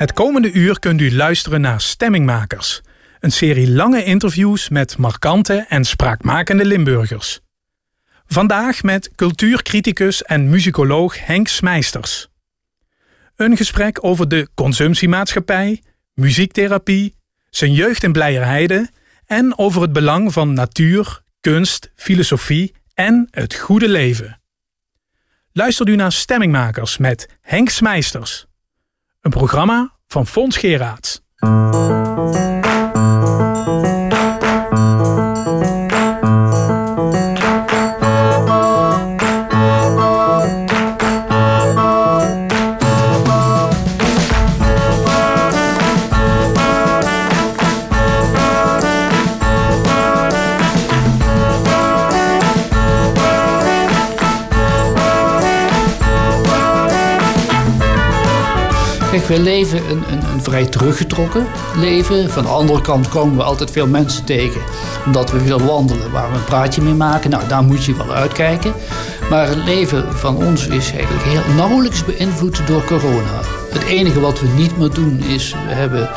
Het komende uur kunt u luisteren naar Stemmingmakers. Een serie lange interviews met markante en spraakmakende Limburgers. Vandaag met cultuurcriticus en muzikoloog Henk Smeisters. Een gesprek over de consumptiemaatschappij, muziektherapie, zijn jeugd in Blijerheide en over het belang van natuur, kunst, filosofie en het goede leven. Luister u naar Stemmingmakers met Henk Smeisters. Een programma van Fons Geraerts. Wij leven een, een, een, vrij teruggetrokken leven. Van de andere kant komen we altijd veel mensen tegen. Omdat we veel wandelen, waar we een praatje mee maken. Nou, daar moet je wel uitkijken. Maar het leven van ons is eigenlijk heel nauwelijks beïnvloed door corona. Het enige wat we niet meer doen is, we hebben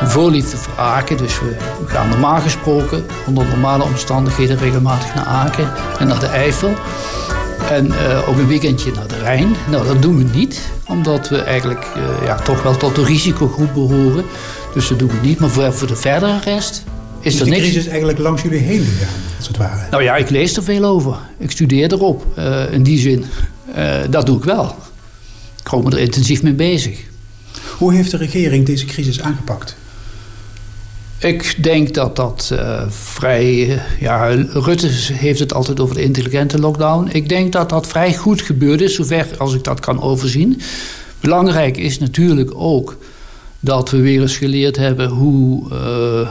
een voorliefde voor Aken. Dus we gaan normaal gesproken, onder normale omstandigheden, regelmatig naar Aken en naar de Eifel. En uh, ook een weekendje naar de Rijn. Nou, dat doen we niet, omdat we eigenlijk uh, ja, toch wel tot de risicogroep behoren. Dus dat doen we niet. Maar voor, voor de verdere rest is, is er de niks. crisis eigenlijk langs jullie heen gegaan, als het ware? Nou ja, ik lees er veel over. Ik studeer erop, uh, in die zin. dat doe ik wel. Ik hou me er intensief mee bezig. Hoe heeft de regering deze crisis aangepakt? Ik denk dat dat uh, vrij. Ja, Rutte heeft het altijd over de intelligente lockdown. Ik denk dat dat vrij goed gebeurd is, zover als ik dat kan overzien. Belangrijk is natuurlijk ook dat we weer eens geleerd hebben hoe, uh,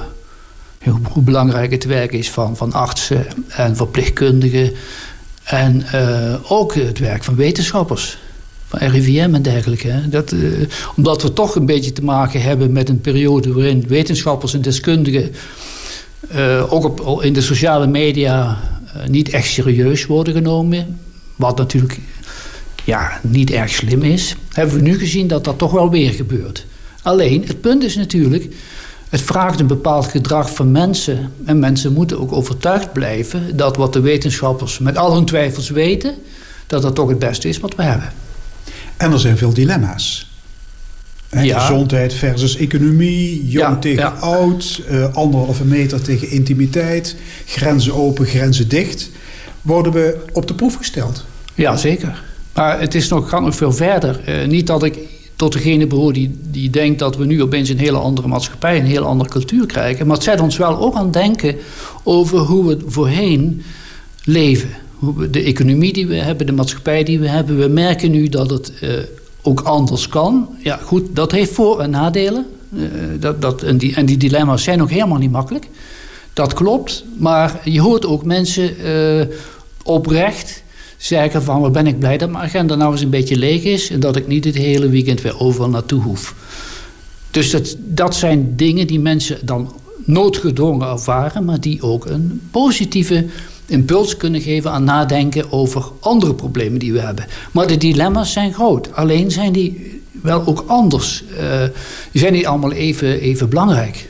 hoe, belangrijk het werk is van, van artsen en verpleegkundigen. En ook het werk van wetenschappers van RIVM en dergelijke. Dat, uh, omdat we toch een beetje te maken hebben met een periode waarin wetenschappers en deskundigen uh, ook op, in de sociale media uh, niet echt serieus worden genomen. Wat natuurlijk ja, niet erg slim is. Hebben we nu gezien dat dat toch wel weer gebeurt. Alleen, het punt is natuurlijk, het vraagt een bepaald gedrag van mensen. En mensen moeten ook overtuigd blijven dat wat de wetenschappers met al hun twijfels weten, dat dat toch het beste is wat we hebben. En er zijn veel dilemma's. Ja. Gezondheid versus economie, jong ja, tegen ja. oud, uh, anderhalve meter tegen intimiteit, grenzen open, grenzen dicht. Worden we op de proef gesteld? Ja, zeker. Maar het is nog, gaat nog veel verder. Uh, niet dat ik tot degene behoor die, die denkt dat we nu opeens een hele andere maatschappij, een hele andere cultuur krijgen. Maar het zet ons wel ook aan denken over hoe we voorheen leven de economie die we hebben, de maatschappij die we hebben. We merken nu dat het uh, ook anders kan. Ja, goed, dat heeft voor- en nadelen. Uh, dat, dat, en, die, en die dilemma's zijn ook helemaal niet makkelijk. Dat klopt. Maar je hoort ook mensen uh, oprecht zeggen van... wat ben ik blij dat mijn agenda nou eens een beetje leeg is... en dat ik niet het hele weekend weer overal naartoe hoef. Dus dat, dat zijn dingen die mensen dan noodgedwongen ervaren... maar die ook een positieve impuls kunnen geven aan nadenken over andere problemen die we hebben. Maar de dilemma's zijn groot. Alleen zijn die wel ook anders. Uh, die zijn niet allemaal even, even belangrijk.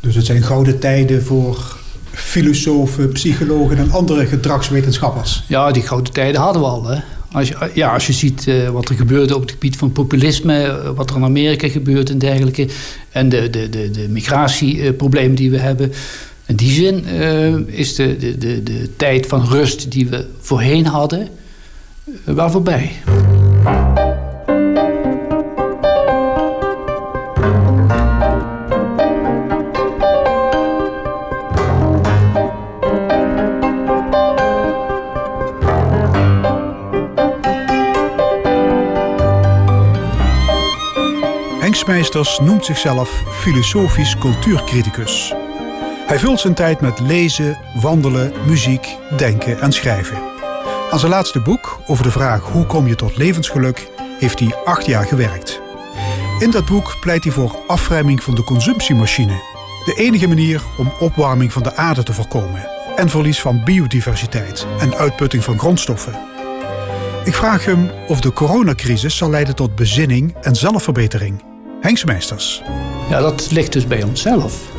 Dus het zijn gouden tijden voor filosofen, psychologen en andere gedragswetenschappers. Ja, die gouden tijden hadden we al. Hè. Als je, ja, als je ziet uh, wat er gebeurt op het gebied van populisme, uh, wat er in Amerika gebeurt en dergelijke, en de, de, de, de migratieproblemen die we hebben. In die zin uh, is de, de, de, de tijd van rust die we voorheen hadden uh, wel voorbij. Noemt zichzelf filosofisch cultuurcriticus. Hij vult zijn tijd met lezen, wandelen, muziek, denken en schrijven. Aan zijn laatste boek over de vraag hoe kom je tot levensgeluk heeft hij acht jaar gewerkt. In dat boek pleit hij voor afruiming van de consumptiemachine. De enige manier om opwarming van de aarde te voorkomen en verlies van biodiversiteit en uitputting van grondstoffen. Ik vraag hem of de coronacrisis zal leiden tot bezinning en zelfverbetering Hengstmeesters. Ja, dat ligt dus bij onszelf.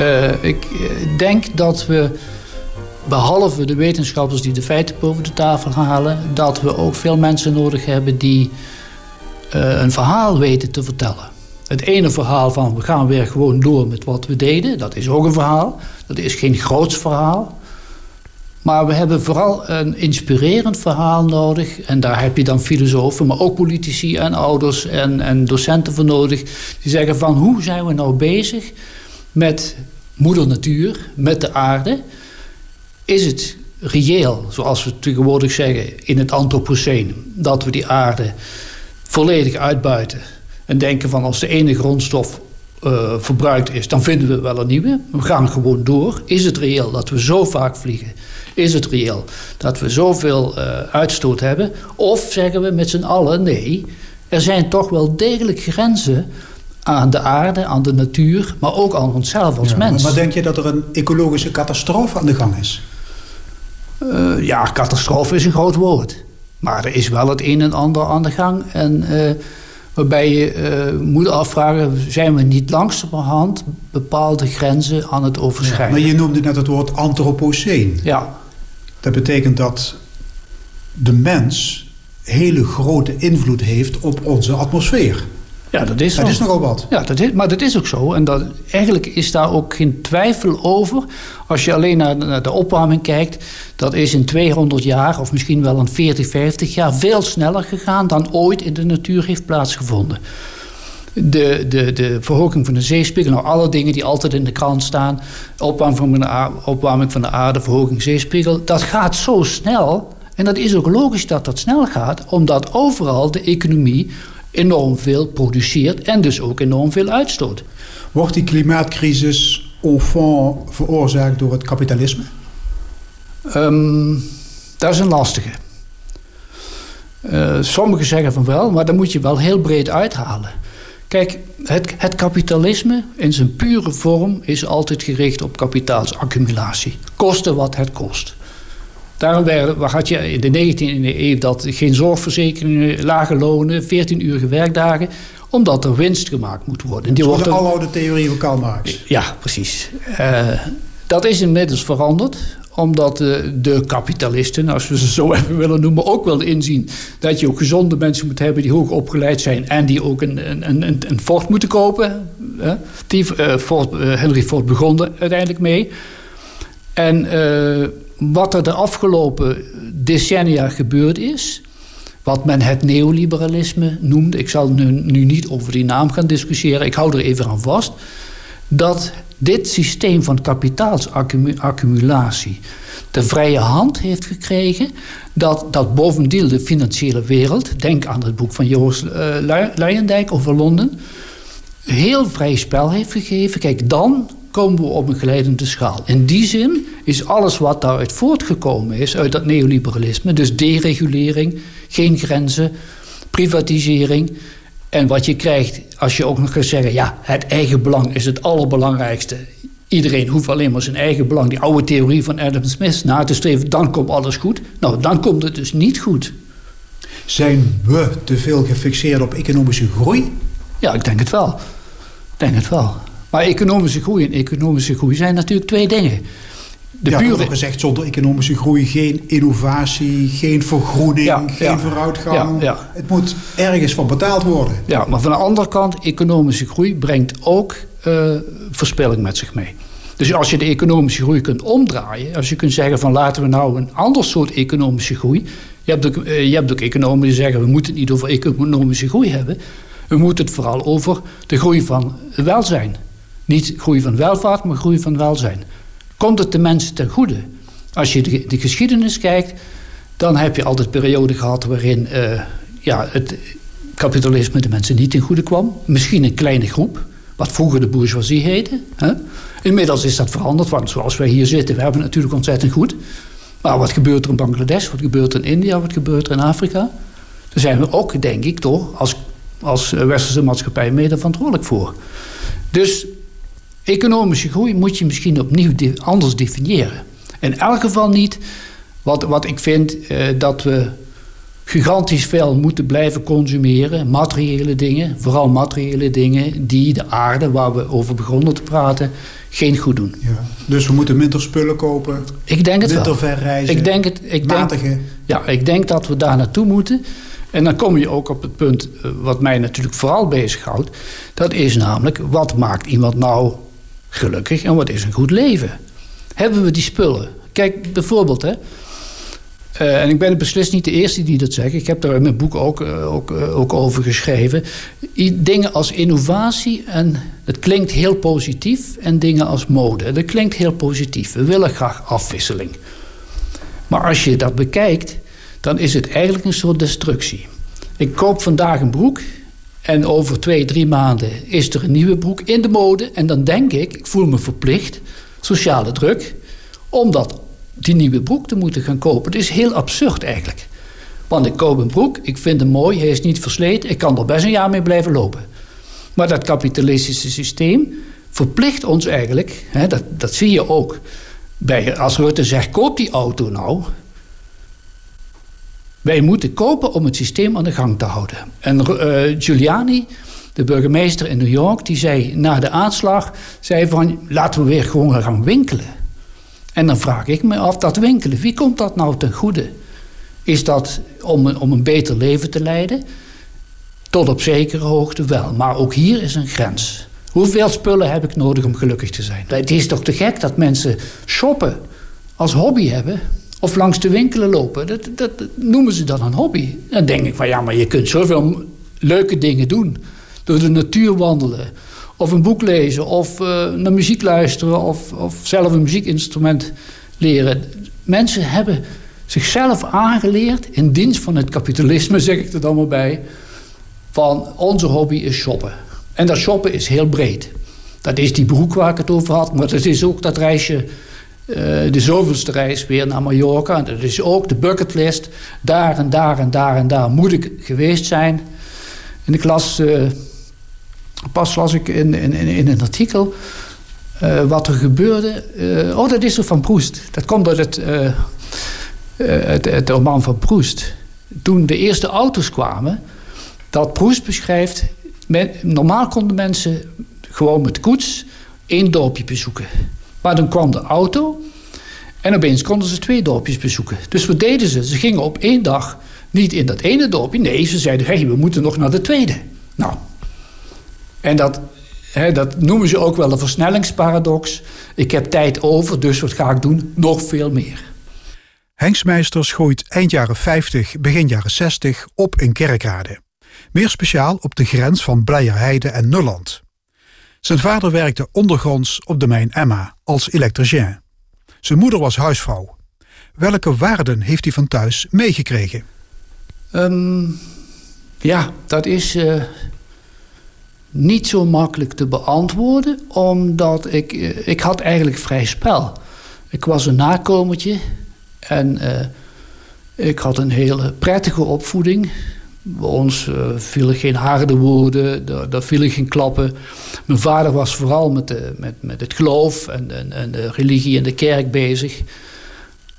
Uh, ik denk dat we, behalve de wetenschappers die de feiten boven de tafel halen, dat we ook veel mensen nodig hebben die uh, een verhaal weten te vertellen. Het ene verhaal van we gaan weer gewoon door met wat we deden, dat is ook een verhaal. Dat is geen groots verhaal. Maar we hebben vooral een inspirerend verhaal nodig. En daar heb je dan filosofen, maar ook politici en ouders en, en docenten voor nodig. Die zeggen van hoe zijn we nou bezig met moeder natuur, met de aarde? Is het reëel, zoals we tegenwoordig zeggen in het Anthropoceen, dat we die aarde volledig uitbuiten? En denken van als de ene grondstof uh, verbruikt is, dan vinden we wel een nieuwe. We gaan gewoon door. Is het reëel dat we zo vaak vliegen? Is het reëel dat we zoveel uh, uitstoot hebben? Of zeggen we met z'n allen nee, er zijn toch wel degelijk grenzen aan de aarde, aan de natuur, maar ook aan onszelf als ja, mens. Maar denk je dat er een ecologische catastrofe aan de gang is? Uh, ja, catastrofe is een groot woord. Maar er is wel het een en ander aan de gang. En Waarbij je uh, moet afvragen, zijn we niet langzamerhand bepaalde grenzen aan het overschrijden? Ja, maar je noemde net het woord antropoceen. Ja. Dat betekent dat de mens hele grote invloed heeft op onze atmosfeer. Ja, dat is Dat is nogal wat. Ja, dat is, maar dat is ook zo. En dat, eigenlijk is daar ook geen twijfel over. Als je alleen naar, naar de opwarming kijkt... dat is in 200 jaar, of misschien wel in 40, 50 jaar... veel sneller gegaan dan ooit in de natuur heeft plaatsgevonden. De, de, de verhoging van de zeespiegel, nou alle dingen die altijd in de krant staan... opwarming van de aarde, opwarming van de aarde verhoging zeespiegel... dat gaat zo snel... En dat is ook logisch dat dat snel gaat, omdat overal de economie enorm veel produceert en dus ook enorm veel uitstoot. Wordt die klimaatcrisis au fond veroorzaakt door het kapitalisme? Um, dat is een lastige. Uh, sommigen zeggen van wel, maar dan moet je wel heel breed uithalen. Kijk, het, het, kapitalisme in zijn pure vorm is altijd gericht op kapitaalsaccumulatie. Koste wat het kost. Daarom had je in de 19e eeuw dat geen zorgverzekeringen, lage lonen, 14 uur werkdagen omdat er winst gemaakt moet worden. En die wordt de aloude theorie van Karl Marx. Ja, precies. Uh, dat is inmiddels veranderd omdat de, de, kapitalisten, als we ze zo even willen noemen, ook wel inzien dat je ook gezonde mensen moet hebben die hoog opgeleid zijn en die ook een, een, een, een Ford moeten kopen. Die, uh, Ford, uh, Henry Ford begon er uiteindelijk mee. En wat er de afgelopen decennia gebeurd is, wat men het neoliberalisme noemde, ik zal nu, nu niet over die naam gaan discussiëren, ik hou er even aan vast, dat dit systeem van kapitaalsaccumulatie de vrije hand heeft gekregen. Dat, dat bovendien de financiële wereld, denk aan het boek van Joost uh, Luijendijk over Londen, heel vrij spel heeft gegeven. Kijk, dan komen we op een glijdende schaal. In die zin is alles wat daaruit voortgekomen is, uit dat neoliberalisme, dus deregulering, geen grenzen, privatisering. En wat je krijgt als je ook nog gaat zeggen, ja, het eigen belang is het allerbelangrijkste. Iedereen hoeft alleen maar zijn eigen belang, die oude theorie van Adam Smith, na te streven, dan komt alles goed. Nou, dan komt het dus niet goed. Zijn we te veel gefixeerd op economische groei? Ja, ik denk het wel. Ik denk het wel. Maar economische groei en economische groei zijn natuurlijk twee dingen. De ja, pure... gezegd, zonder economische groei geen innovatie, geen vergroening, geen vooruitgang. Het moet ergens van betaald worden. Ja, maar van de andere kant, economische groei brengt ook uh, verspilling met zich mee. Dus als je de economische groei kunt omdraaien, als je kunt zeggen van laten we nou een ander soort economische groei. Je hebt ook, uh, je hebt ook economen die zeggen we moeten het niet over economische groei hebben. We moeten het vooral over de groei van welzijn niet groei van welvaart, maar groei van welzijn. Komt het de mensen ten goede? Als je de, de geschiedenis kijkt, dan heb je altijd perioden gehad waarin uh, ja, het kapitalisme de mensen niet ten goede kwam. Misschien een kleine groep, wat vroeger de bourgeoisie heette. Hè? Inmiddels is dat veranderd, want zoals wij hier zitten, we hebben het natuurlijk ontzettend goed. Maar wat gebeurt er in Bangladesh, wat gebeurt er in India, wat gebeurt er in Afrika? Daar zijn we ook, denk ik, toch, als, als westerse maatschappij mede verantwoordelijk voor. Dus Economische groei moet je misschien opnieuw anders definiëren. In elk geval niet wat, wat ik vind uh, dat we gigantisch veel moeten blijven consumeren. Materiële dingen, vooral materiële dingen die de aarde, waar we over begonnen te praten, geen goed doen. Ja. Dus we moeten minder spullen kopen. Ik denk het minder wel. ver reizen. Ik denk het. Ik matige. denk, ja, ik denk dat we daar naartoe moeten. En dan kom je ook op het punt eh, wat mij natuurlijk vooral bezighoudt. Dat is namelijk, wat maakt iemand nou gelukkig en wat is een goed leven? Hebben we die spullen? Kijk, bijvoorbeeld, hè. Uh, en ik ben beslist niet de eerste die dat zegt. Ik heb daar in mijn boek ook, uh, ook, uh, ook over geschreven. Dingen als innovatie, en dat klinkt heel positief. En dingen als mode, dat klinkt heel positief. We willen graag afwisseling. Maar als je dat bekijkt, dan is het eigenlijk een soort destructie. Ik koop vandaag een broek. En over twee, drie maanden is er een nieuwe broek in de mode. En dan denk ik, ik voel me verplicht, sociale druk, om dat die nieuwe broek te moeten gaan kopen. Het is heel absurd eigenlijk. Want ik koop een broek, ik vind hem mooi, hij is niet versleten, ik kan er best een jaar mee blijven lopen. Maar dat kapitalistische systeem verplicht ons eigenlijk, hè, dat, dat zie je ook. Bij, als Rutte zegt, koop die auto nou. Wij moeten kopen om het systeem aan de gang te houden. En uh, Giuliani, de burgemeester in New York, die zei na de aanslag, zei van laten we weer gewoon gaan winkelen. En dan vraag ik me af, dat winkelen, wie komt dat nou ten goede? Is dat om om een beter leven te leiden? Tot op zekere hoogte wel. Maar ook hier is een grens. Hoeveel spullen heb ik nodig om gelukkig te zijn? Het is toch te gek dat mensen shoppen als hobby hebben. Of langs de winkelen lopen. Dat, dat, noemen ze dan een hobby. Dan denk ik van ja, maar je kunt zoveel leuke dingen doen. Door de natuur wandelen. Of een boek lezen, of uh, naar muziek luisteren, of, of zelf een muziekinstrument leren. Mensen hebben zichzelf aangeleerd, in dienst van het kapitalisme, zeg ik er dan maar bij, van onze hobby is shoppen. En dat shoppen is heel breed. Dat is die broek waar ik het over had, maar dat is ook dat reisje, uh, de zoveelste reis weer naar Mallorca. Dat is ook de bucketlist. Daar en daar en daar en daar moet ik geweest zijn. In de klas. Uh, Pas las ik in, in, in een artikel uh, wat er gebeurde. Oh, dat is er van Proest. Dat komt uit het, het, het roman van Proest. Toen de eerste auto's kwamen, dat Proest beschrijft... Men, normaal konden mensen gewoon met koets één dorpje bezoeken. Maar dan kwam de auto en opeens konden ze twee dorpjes bezoeken. Dus wat deden ze? Ze gingen op één dag niet in dat ene dorpje. Nee, ze zeiden, hey, we moeten nog naar de tweede. Nou, en dat, hè, dat noemen ze ook wel een versnellingsparadox. Ik heb tijd over, dus wat ga ik doen? Nog veel meer. Hengsmeester gooit eind jaren 50, begin jaren 60 op in Kerkrade. Meer speciaal op de grens van Blijerheide en Nulland. Zijn vader werkte ondergronds op de mijn Emma als elektricien. Zijn moeder was huisvrouw. Welke waarden heeft hij van thuis meegekregen? Um, ja, dat is uh, niet zo makkelijk te beantwoorden, omdat ik, uh, ik had eigenlijk vrij spel. Ik was een nakomertje en uh, ik had een hele prettige opvoeding. Bij ons uh, vielen geen harde woorden, daar, daar vielen geen klappen. Mijn vader was vooral met, met, met het geloof en, en, en, de religie en de kerk bezig.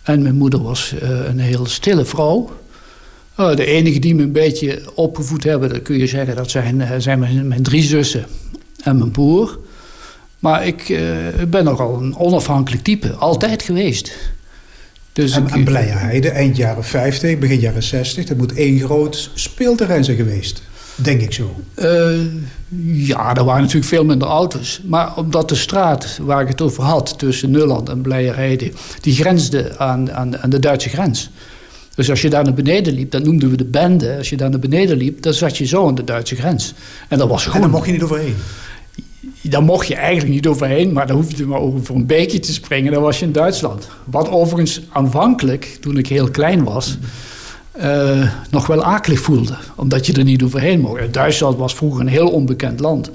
En mijn moeder was uh, een heel stille vrouw. Uh, de enige die me een beetje opgevoed hebben, dat kun je zeggen, dat zijn, zijn mijn, mijn, drie zussen en mijn broer. Maar ik ben nogal een onafhankelijk type, altijd geweest. Dus en, eind jaren 50, begin jaren 60, dat moet één groot speelterrein zijn geweest. Denk ik zo. Uh, ja, er waren natuurlijk veel minder auto's. Maar omdat de straat waar ik het over had, tussen Nulland en Blijenheide, die grensde aan, aan, aan de Duitse grens. Dus als je daar naar beneden liep, dat noemden we de bende. Als je daar naar beneden liep, dan zat je zo aan de Duitse grens. En dat was gewoon... En daar mocht je niet overheen? Daar mocht je eigenlijk niet overheen, maar dan hoefde je maar over een beekje te springen. Dan was je in Duitsland. Wat overigens aanvankelijk, toen ik heel klein was, uh, nog wel akelig voelde. Omdat je er niet overheen mocht. Duitsland was vroeger een heel onbekend land.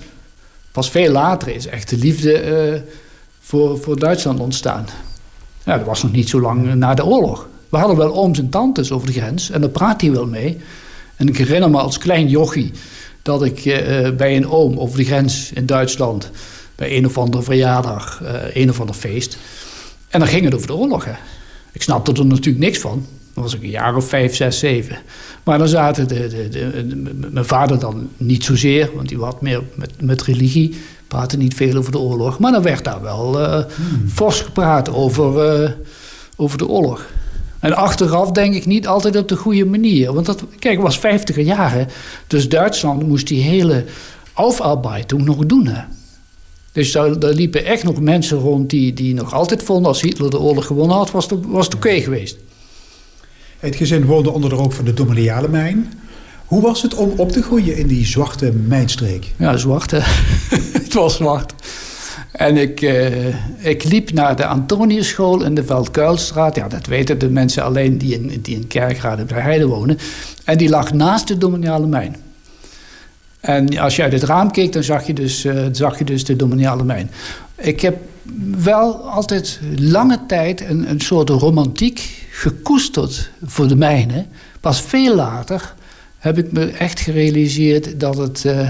Pas veel later is echt de liefde uh, voor, voor Duitsland ontstaan. Ja, dat was nog niet zo lang na de oorlog. We hadden wel ooms en tantes over de grens en daar praat hij wel mee. En ik herinner me als klein jochie dat ik uh, bij een oom over de grens in Duitsland... bij een of andere verjaardag, uh, een of ander feest... en dan ging het over de oorlog. Hè. Ik snapte er natuurlijk niks van. was ik een jaar of vijf, zes, zeven. Maar dan zaten de, de, de, mijn vader dan niet zozeer, want die had meer met, met religie. Praatte niet veel over de oorlog. Maar dan werd daar wel uh, fors gepraat over, uh, over de oorlog. En achteraf denk ik niet altijd op de goede manier. Want dat, kijk, het was 50 jaren. Dus Duitsland moest die hele aufarbeid toen nog doen. Hè? Dus daar, daar, liepen echt nog mensen rond die, die nog altijd vonden... als Hitler de oorlog gewonnen had, was het, was het oké geweest. Het gezin woonde onder de rook van de Dominiale mijn. Hoe was het om op te groeien in die zwarte mijnstreek? Ja, zwart hè. het was zwart. En ik, uh, ik liep naar de Antoniusschool in de Veldkuilstraat. Ja, dat weten de mensen alleen die in, die in Kerkrade bij Heide wonen. En die lag naast de Dominiale mijn. En als je uit het raam keek, dan zag je dus, uh, zag je dus de Dominiale mijn. Ik heb wel altijd lange tijd een, een soort romantiek gekoesterd voor de mijnen. Pas veel later heb ik me echt gerealiseerd dat het uh,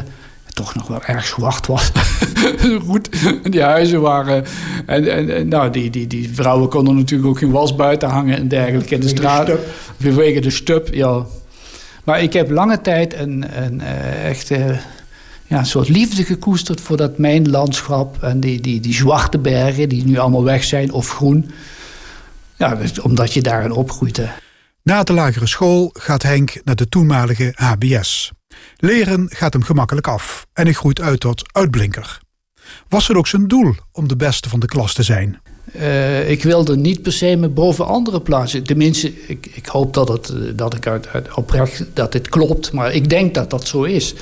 toch nog wel erg zwart was. Goed, die huizen waren. En, en, en, nou, die, die, die vrouwen konden natuurlijk ook geen was buiten hangen en dergelijke in de straat. Vanwege de stub, ja. Maar ik heb lange tijd een, een uh, echt. Uh, ja, een soort liefde gekoesterd voor dat mijn landschap en die, die, die zwarte bergen die nu allemaal weg zijn of groen. Ja, dus omdat je daarin opgroeit. Hè. Na de lagere school gaat Henk naar de toenmalige HBS. Leren gaat hem gemakkelijk af en hij groeit uit tot uitblinker. Was het ook zijn doel om de beste van de klas te zijn? Uh, ik wilde niet per se me boven anderen plaatsen. Tenminste, ik, ik hoop dat, het, dat ik oprecht dat dit klopt, maar ik denk dat dat zo is.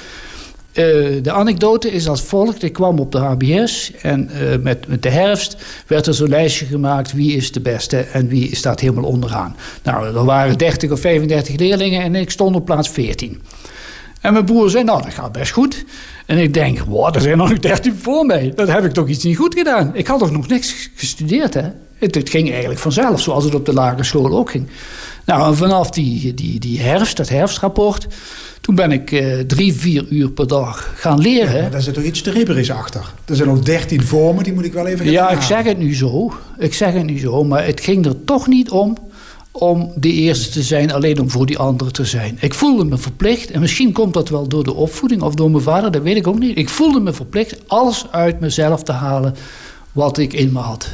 Uh, de anekdote is als volgt. Ik kwam op de HBS en met, met de herfst werd er zo'n lijstje gemaakt... wie is de beste en wie staat helemaal onderaan. Nou, er waren 30 of 35 leerlingen en ik stond op plaats 14. En mijn broer zei, nou, dat gaat best goed. En ik denk, wow, er zijn nog 13 voor mij. Dat heb ik toch iets niet goed gedaan. Ik had toch nog niks gestudeerd, hè? Het, het ging eigenlijk vanzelf, zoals het op de lagere school ook ging. Nou, en vanaf die, die, die herfst, dat herfstrapport... Toen ben ik uh, drie, vier uur per dag gaan leren. Ja, daar zit toch iets terribels achter? Er zijn nog dertien vormen, die moet ik wel even Ja, ik zeg het nu zo. Ik zeg het nu zo. Maar het ging er toch niet om om de eerste te zijn, alleen om voor die anderen te zijn. Ik voelde me verplicht, en misschien komt dat wel door de opvoeding of door mijn vader, dat weet ik ook niet. Ik voelde me verplicht alles uit mezelf te halen wat ik in me had.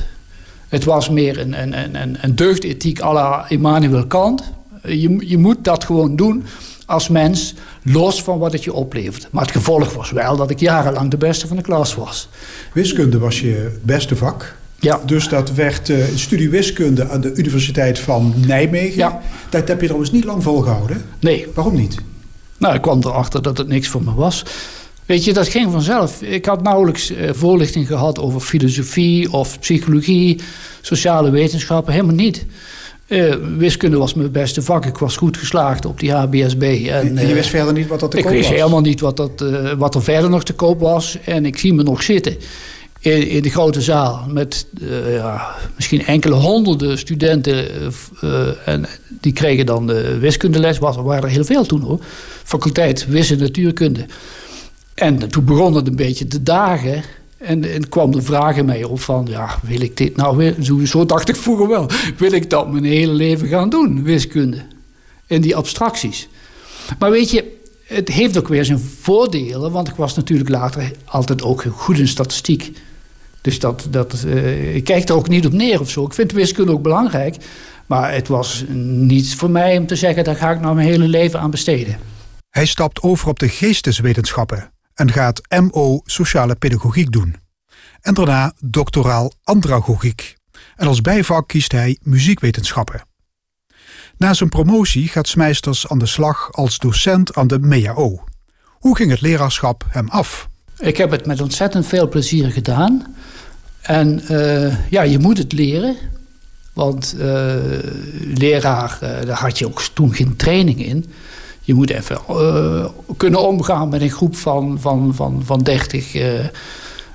Het was meer een, een, een, een deugdethiek à la Immanuel Kant. Je, je moet dat gewoon doen als mens, los van wat het je oplevert. Maar het gevolg was wel dat ik jarenlang de beste van de klas was. Wiskunde was je beste vak. Ja. Dus dat werd uh, studie wiskunde aan de Universiteit van Nijmegen. Ja. Dat heb je trouwens niet lang volgehouden. Nee. Waarom niet? Nou, ik kwam erachter dat het niks voor me was. Weet je, dat ging vanzelf. Ik had nauwelijks uh, voorlichting gehad over filosofie of psychologie, sociale wetenschappen, helemaal niet. Uh, wiskunde was mijn beste vak. Ik was goed geslaagd op die HBSB. En, en je wist verder niet wat dat te koop was? Ik wist helemaal niet wat, dat, wat er verder nog te koop was. En ik zie me nog zitten in, in de grote zaal... met uh, ja, misschien enkele honderden studenten. en die kregen dan de wiskundeles. Was, waren er heel veel toen hoor. Faculteit wiskunde natuurkunde. En toen begon het een beetje te dagen... En, en kwam de vraag in mij op van, ja, wil ik dit nou weer? Zo dacht ik vroeger wel. Wil ik dat mijn hele leven gaan doen, wiskunde? En die abstracties. Maar weet je, het heeft ook weer zijn voordelen. Want ik was natuurlijk later altijd ook goed in statistiek. Dus dat, dat, uh, ik kijk er ook niet op neer of zo. Ik vind wiskunde ook belangrijk. Maar het was niet voor mij om te zeggen... daar ga ik nou mijn hele leven aan besteden. Hij stapt over op de geesteswetenschappen en gaat MO Sociale Pedagogiek doen. En daarna doctoraal Andragogiek. En als bijvak kiest hij muziekwetenschappen. Na zijn promotie gaat Smijsters aan de slag als docent aan de MEAO. Hoe ging het leraarschap hem af? Ik heb het met ontzettend veel plezier gedaan. En uh, ja, je moet het leren. Want uh, leraar, uh, daar had je ook toen geen training in. Je moet even kunnen omgaan met een groep van, van, van, van 30 uh, uh,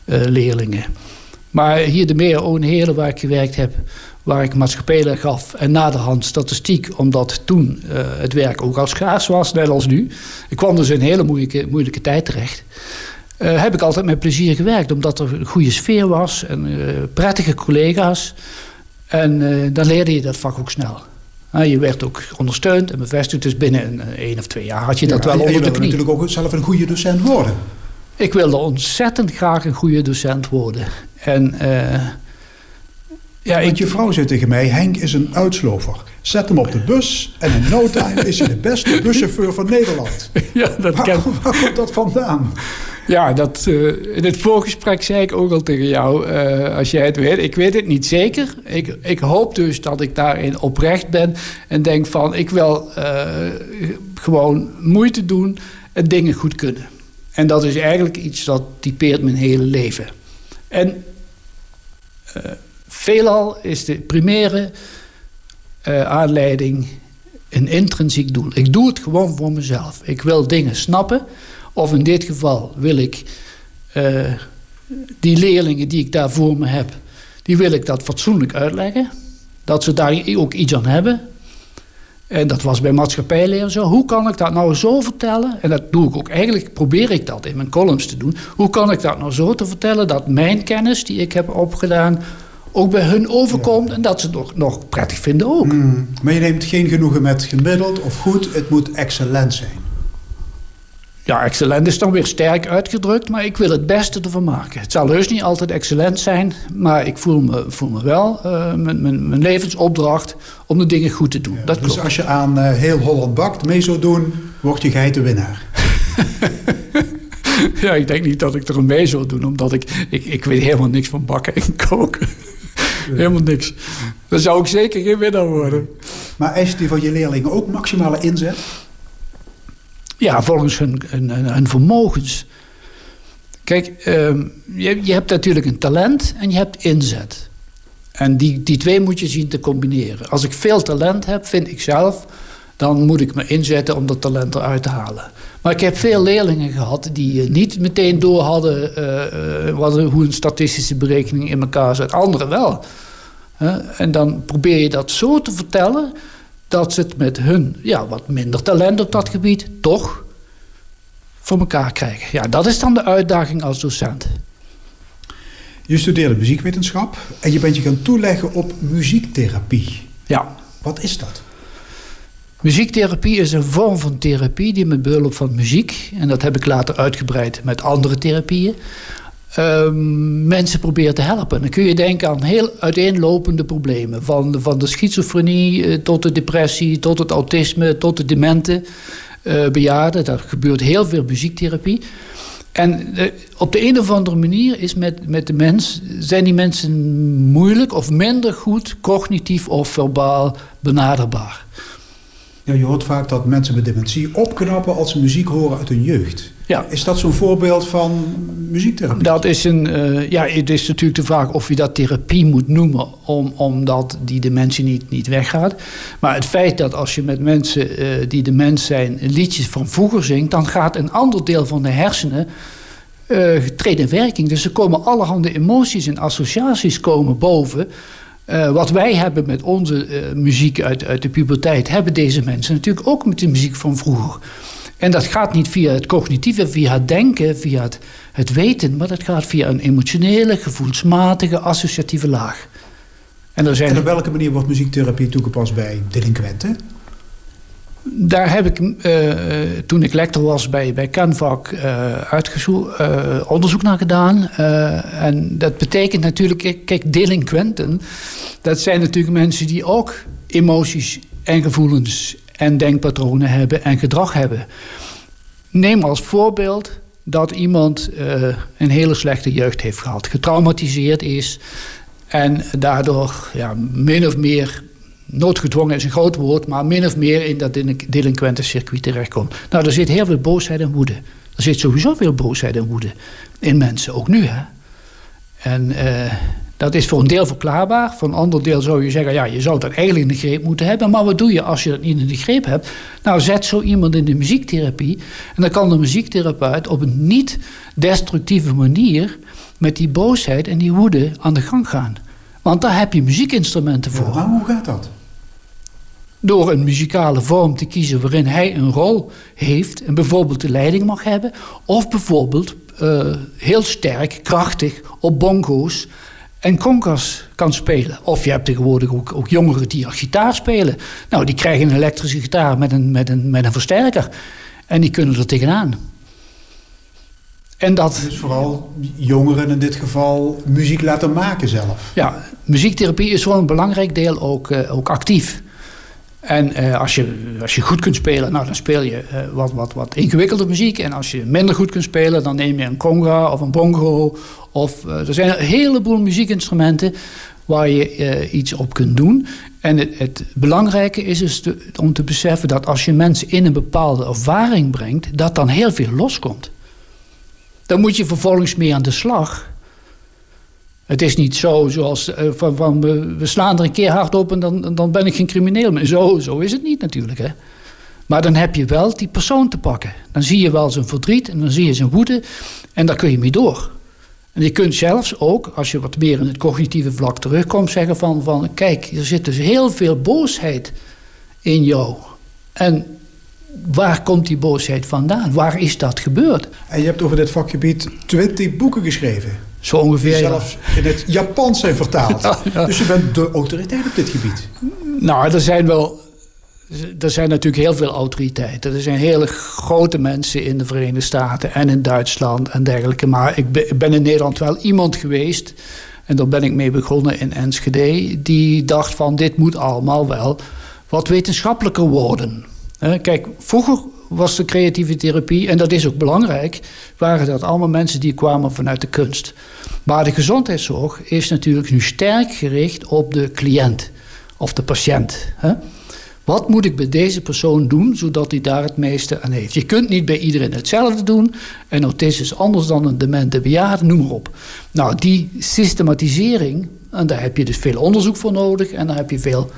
leerlingen. Maar hier de meer Oonheren waar ik gewerkt heb, waar ik maatschappijles gaf en naderhand statistiek, omdat toen het werk ook al schaars was, net als nu. Ik kwam dus in een hele moeilijke, moeilijke tijd terecht. Heb ik altijd met plezier gewerkt, omdat er een goede sfeer was en prettige collega's. En dan leerde je dat vak ook snel. je werd ook ondersteund en bevestigd. Dus binnen een, één of twee jaar had je dat wel onder je de knie. natuurlijk ook zelf een goede docent worden. Ik wilde ontzettend graag een goede docent worden. En... Uh, ja, Want je vrouw zei tegen mij, Henk is een uitslover. Zet hem op de bus en in no time is hij de beste buschauffeur van Nederland. Ja, dat waar, ken... waar komt dat vandaan? Ja, dat, uh, in het voorgesprek zei ik ook al tegen jou, uh, als jij het weet. Ik weet het niet zeker. Ik, ik hoop dus dat ik daarin oprecht ben. En denk van, ik wil uh, gewoon moeite doen en dingen goed kunnen. En dat is eigenlijk iets dat typeert mijn hele leven. En veelal is de primaire aanleiding een intrinsiek doel. Ik doe het gewoon voor mezelf. Ik wil dingen snappen... Of in dit geval wil ik uh, die leerlingen die ik daar voor me heb, die wil ik dat fatsoenlijk uitleggen. Dat ze daar ook iets aan hebben. En dat was bij maatschappijleer zo. Hoe kan ik dat nou zo vertellen? En dat doe ik ook. Eigenlijk probeer ik dat in mijn columns te doen. Hoe kan ik dat nou zo te vertellen dat mijn kennis die ik heb opgedaan ook bij hun overkomt en dat ze het nog, nog prettig vinden ook. Mm, maar je neemt geen genoegen met gemiddeld of goed, het moet excellent zijn. Ja, excellent is dan weer sterk uitgedrukt, maar ik wil het beste ervan maken. Het zal heus niet altijd excellent zijn, maar ik voel me, voel me wel uh, mijn, mijn, mijn, levensopdracht om de dingen goed te doen. dat dus klopt. als je aan uh, heel Holland bakt mee zou doen, word je geit de winnaar. ja, ik denk niet dat ik er mee zou doen, omdat ik, ik, ik weet helemaal niks van bakken en koken. helemaal niks. Dan zou ik zeker geen winnaar worden. Maar eist die van je leerlingen ook maximale inzet? Ja, volgens hun, hun, vermogens. Kijk, ehm, je, je hebt natuurlijk een talent en je hebt inzet. En die, die twee moet je zien te combineren. Als ik veel talent heb, vind ik zelf, dan moet ik me inzetten om dat talent eruit te halen. Maar ik heb veel leerlingen gehad die eh, niet meteen door hadden uh, wat, hoe een statistische berekening in elkaar zit. Anderen wel. en dan probeer je dat zo te vertellen dat ze het met hun ja, wat minder talent op dat gebied toch voor elkaar krijgen. Ja, dat is dan de uitdaging als docent. Je studeerde muziekwetenschap en je bent je gaan toeleggen op muziektherapie. Ja. Wat is dat? Muziektherapie is een vorm van therapie die met behulp van muziek, en dat heb ik later uitgebreid met andere therapieën, Ehm, mensen proberen te helpen. Dan kun je denken aan heel uiteenlopende problemen. Van, van de schizofrenie eh, tot de depressie, tot het autisme, tot de demente uh, bejaarden. Daar gebeurt heel veel muziektherapie. En uh, op de een of andere manier is met, met de mens, zijn die mensen moeilijk of minder goed cognitief of verbaal benaderbaar. Ja, je hoort vaak dat mensen met dementie opknappen als ze muziek horen uit hun jeugd. Ja. Is dat zo'n voorbeeld van muziektherapie? Dat is een, uh, ja, het is natuurlijk de vraag of je dat therapie moet noemen, om, omdat die dementie niet, niet weggaat. Maar het feit dat als je met mensen uh, die dement zijn liedjes van vroeger zingt, dan gaat een ander deel van de hersenen uh, in werking. Dus er komen allerhande emoties en associaties komen boven. Uh, wat wij hebben met onze uh, muziek uit, uit de puberteit, hebben deze mensen natuurlijk ook met de muziek van vroeger. En dat gaat niet via het cognitieve, via het denken, via het, het weten, maar dat gaat via een emotionele, gevoelsmatige, associatieve laag. En, er zijn en op welke manier wordt muziektherapie toegepast bij delinquenten? Daar heb ik, uh, toen ik lector was bij, bij Canvac, uh, onderzoek naar gedaan. en dat betekent natuurlijk, kijk, delinquenten, dat zijn natuurlijk mensen die ook emoties en gevoelens en denkpatronen hebben en gedrag hebben. Neem als voorbeeld dat iemand een hele slechte jeugd heeft gehad, getraumatiseerd is en daardoor ja, min of meer, noodgedwongen is een groot woord, maar min of meer in dat delinquente circuit terechtkomt. Nou, er zit heel veel boosheid en woede. Er zit sowieso veel boosheid en woede in mensen, ook nu. Hè? En uh, dat is voor een deel verklaarbaar. Voor een ander deel zou je zeggen, ja, je zou dat eigenlijk in de greep moeten hebben. Maar wat doe je als je dat niet in de greep hebt? Nou, zet zo iemand in de muziektherapie. En dan kan de muziektherapeut op een niet-destructieve manier... met die boosheid en die woede aan de gang gaan. Want daar heb je muziekinstrumenten voor. maar hoe gaat dat? Door een muzikale vorm te kiezen waarin hij een rol heeft... en bijvoorbeeld de leiding mag hebben... of bijvoorbeeld uh, heel sterk, krachtig op bongo's en congas kan spelen. Of je hebt tegenwoordig ook, ook jongeren die gitaar spelen. Nou, die krijgen een elektrische gitaar met een, met een, met een versterker. En die kunnen er tegenaan. En dat, dus vooral jongeren in dit geval muziek laten maken zelf. Ja, muziektherapie is voor een belangrijk deel ook, uh, ook actief. En uh, als, je, als je goed kunt spelen, nou, dan speel je uh, wat, wat, wat ingewikkelde muziek. En als je minder goed kunt spelen, dan neem je een conga of een bongo. Of, er zijn een heleboel muziekinstrumenten waar je iets op kunt doen. En het, het belangrijke is dus om te beseffen dat als je mensen in een bepaalde ervaring brengt, dat dan heel veel loskomt. Dan moet je vervolgens mee aan de slag. Het is niet zo zoals uh, van, we, slaan er een keer hard op en dan, dan ben ik geen crimineel meer. Zo, zo is het niet natuurlijk. Hè? Maar dan heb je wel die persoon te pakken. Dan zie je wel zijn verdriet en dan zie je zijn woede en daar kun je mee door. En je kunt zelfs ook, als je wat meer in het cognitieve vlak terugkomt, zeggen van, van kijk, er zit dus heel veel boosheid in jou. En waar komt die boosheid vandaan? Waar is dat gebeurd? En je hebt over dit vakgebied twintig boeken geschreven. Zo ongeveer. Die zelfs in het Japans zijn vertaald. Dus je bent de autoriteit op dit gebied. Nou, er zijn wel. Er zijn natuurlijk heel veel autoriteiten. Er zijn hele grote mensen in de Verenigde Staten en in Duitsland en dergelijke. Maar ik ben in Nederland wel iemand geweest. En daar ben ik mee begonnen in Enschede. Die dacht van dit moet allemaal wel wat wetenschappelijker worden. Kijk, vroeger was de creatieve therapie, en dat is ook belangrijk, waren dat allemaal mensen die kwamen vanuit de kunst. Maar de gezondheidszorg is natuurlijk nu sterk gericht op de cliënt of de patiënt. Wat moet ik bij deze persoon doen zodat hij daar het meeste aan heeft? Je kunt niet bij iedereen hetzelfde doen. En autisme is anders dan een demente bejaarde, noem maar op. Nou, die systematisering, en daar heb je dus veel onderzoek voor nodig en daar heb je veel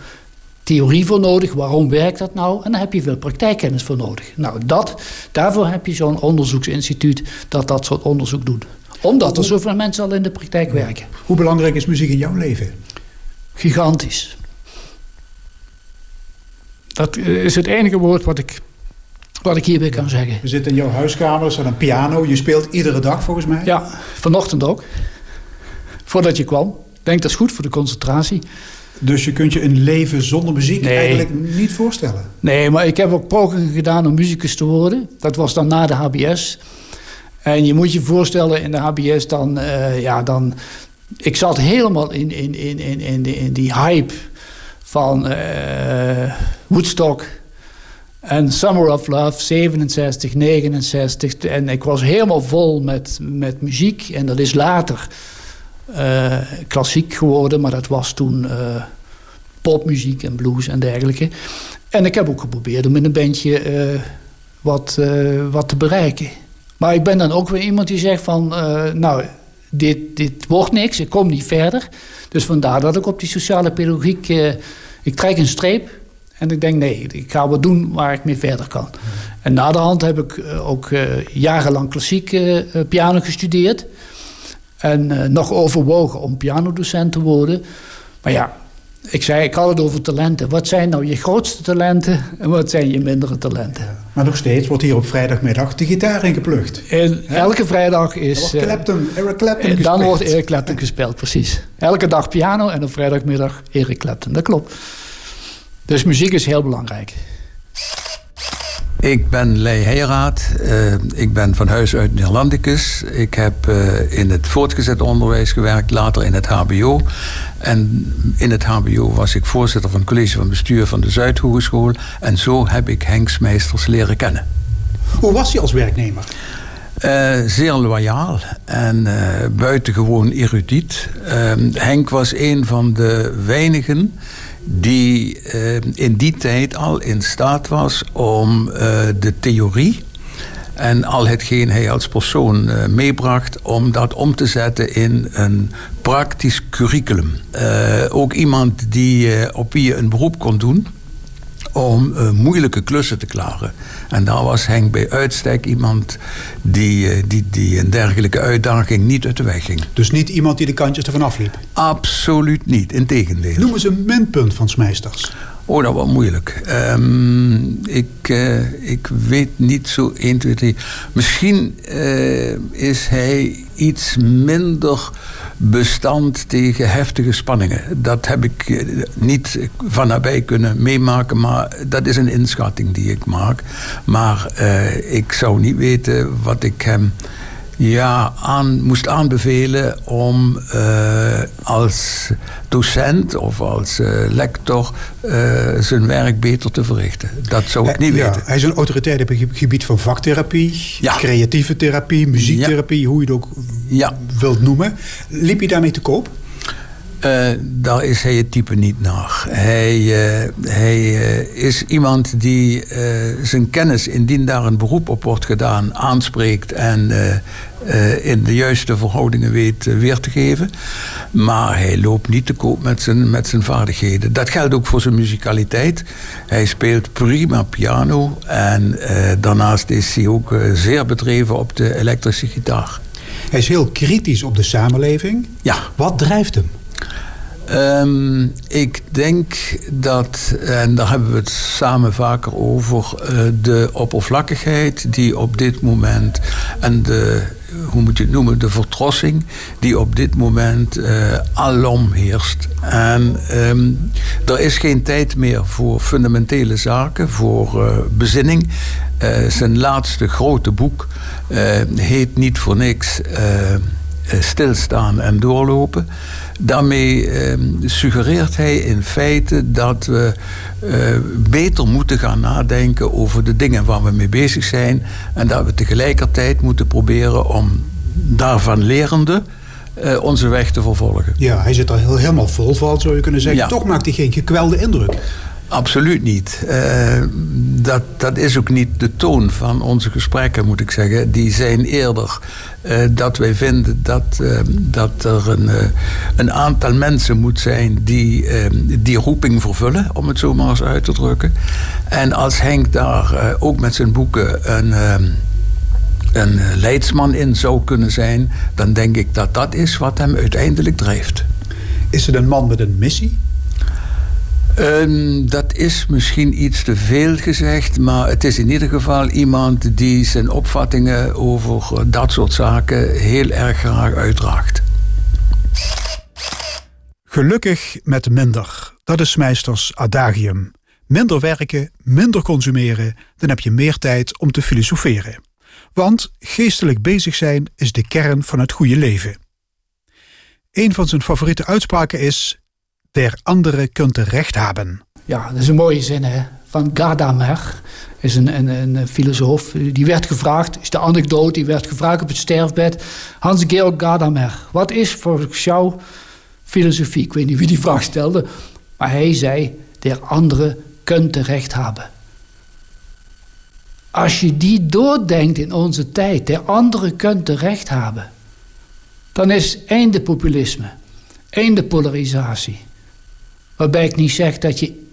theorie voor nodig. Waarom werkt dat nou? En daar heb je veel praktijkkennis voor nodig. Nou, dat, daarvoor heb je zo'n onderzoeksinstituut dat dat soort onderzoek doet. Omdat er zoveel mensen al in de praktijk werken. Hoe belangrijk is muziek in jouw leven? Gigantisch. Dat is het enige woord wat ik, wat ik hierbij kan zeggen. We zitten in jouw huiskamer, er staat een piano. Je speelt iedere dag volgens mij. Ja, vanochtend ook. Voordat je kwam. Ik denk dat is goed voor de concentratie. Dus je kunt je een leven zonder muziek eigenlijk niet voorstellen. Nee, maar ik heb ook pogingen gedaan om muzikus te worden. Dat was dan na de HBS. En je moet je voorstellen, in de HBS dan... Uh, ja, dan ik zat helemaal in, in, in, in, in, die, in die hype van uh, Woodstock... En Summer of Love, 67, 69. En ik was helemaal vol met, met muziek. En dat is later uh, klassiek geworden, maar dat was toen uh, popmuziek en blues en dergelijke. En ik heb ook geprobeerd om in een bandje uh, wat, wat te bereiken. Maar ik ben dan ook weer iemand die zegt van, nou, dit, dit wordt niks, ik kom niet verder. Dus vandaar dat ik op die sociale pedagogiek, ik trek een streep en ik denk, nee, ik ga wat doen waar ik mee verder kan. En na de hand heb ik ook jarenlang klassiek piano gestudeerd. En uh, nog overwogen om pianodocent te worden. Maar ja, ik zei, ik had het over talenten. Wat zijn nou je grootste talenten en wat zijn je mindere talenten? maar nog steeds wordt hier op vrijdagmiddag de gitaar ingeplucht. En elke vrijdag is... Dan wordt Clapton, Eric Clapton gespeeld. Dan wordt Eric Clapton gespeeld, precies. Elke dag piano en op vrijdagmiddag Eric Clapton, dat klopt. Dus muziek is heel belangrijk. Ik ben Lei Heiraat. Uh, ik ben van huis uit Neerlandicus. Ik heb uh, in het voortgezet onderwijs gewerkt, later in het HBO. En in het HBO was ik voorzitter van het college van bestuur van de Zuidhogeschool. En zo heb ik Henk Smeesters leren kennen. Hoe was hij als werknemer? Uh, zeer loyaal en buitengewoon erudiet. Henk was een van de weinigen die uh, in die tijd al in staat was om uh, de theorie en al hetgeen hij als persoon uh, meebracht, om dat om te zetten in een praktisch curriculum. ook iemand die, op wie je een beroep kon doen om uh, moeilijke klussen te klaren. En daar was Henk bij uitstek iemand die, uh, die, die een dergelijke uitdaging niet uit de weg ging. Dus niet iemand die de kantjes ervan afliep? Absoluut niet, integendeel. Noem eens een minpunt van Smeesters. Oh, dat was moeilijk. Um, ik, uh, ik weet niet zo 1, 2, 3. Misschien is hij iets minder bestand tegen heftige spanningen. Dat heb ik eh, niet van nabij kunnen meemaken, maar dat is een inschatting die ik maak. Maar uh, ik zou niet weten wat ik hem ja, aan, moest aanbevelen om uh, als docent of als uh, lector uh, zijn werk beter te verrichten. Dat zou ik niet ja, weten. Hij is een autoriteit op het gebied van vaktherapie, Ja. creatieve therapie, muziektherapie, hoe je het ook wilt noemen. Liep je daarmee te koop? Eh, daar is hij het type niet naar. Hij, eh, hij eh, is iemand die eh, zijn kennis, indien daar een beroep op wordt gedaan, aanspreekt en eh, in de juiste verhoudingen weet eh, weer te geven. Maar hij loopt niet te koop met zijn, met zijn vaardigheden. Dat geldt ook voor zijn muzikaliteit. Hij speelt prima piano en eh, daarnaast is hij ook zeer bedreven op de elektrische gitaar. Hij is heel kritisch op de samenleving. Ja. Wat drijft hem? Ehm, ik denk dat, en daar hebben we het samen vaker over, de oppervlakkigheid die op dit moment en de, hoe moet je het noemen, de vertrossing die op dit moment eh, alom heerst. En ehm, er is geen tijd meer voor fundamentele zaken, voor eh, bezinning. Eh, zijn laatste grote boek heet niet voor niks Stilstaan en doorlopen. Daarmee eh, suggereert hij in feite dat we eh, beter moeten gaan nadenken over de dingen waar we mee bezig zijn. En dat we tegelijkertijd moeten proberen om daarvan lerende eh, onze weg te vervolgen. Ja, hij zit er heel, helemaal vol van, zou je kunnen zeggen. Ja. Toch maakt hij geen gekwelde indruk. Absoluut niet. Eh, dat, dat is ook niet de toon van onze gesprekken, moet ik zeggen. Die zijn eerder eh, dat wij vinden dat, eh, dat er een, een aantal mensen moet zijn die die roeping vervullen, om het zo maar eens uit te drukken. En als Henk daar ook met zijn boeken een. een leidsman in zou kunnen zijn, dan denk ik dat dat is wat hem uiteindelijk drijft. Is het een man met een missie? Ehm, dat is misschien iets te veel gezegd, maar het is in ieder geval iemand die zijn opvattingen over eh, dat soort zaken heel erg graag uitdraagt. Gelukkig met minder. Dat is Meisters adagium. Minder werken, minder consumeren, dan heb je meer tijd om te filosoferen. Want geestelijk bezig zijn is de kern van het goede leven. Een van zijn favoriete uitspraken is: Der andere kunt recht hebben. Ja, dat is een mooie zin hè? van Gadamer. is een, een, een filosoof. Die werd gevraagd, is de anekdote, die werd gevraagd op het sterfbed. Hans-Georg Gadamer, wat is volgens jou filosofie? Ik weet niet wie die vraag stelde. Maar hij zei, der andere kunt recht hebben. Als je die doordenkt in onze tijd, der andere kunt recht hebben. Dan is einde populisme, einde polarisatie. Waarbij ik niet zeg dat je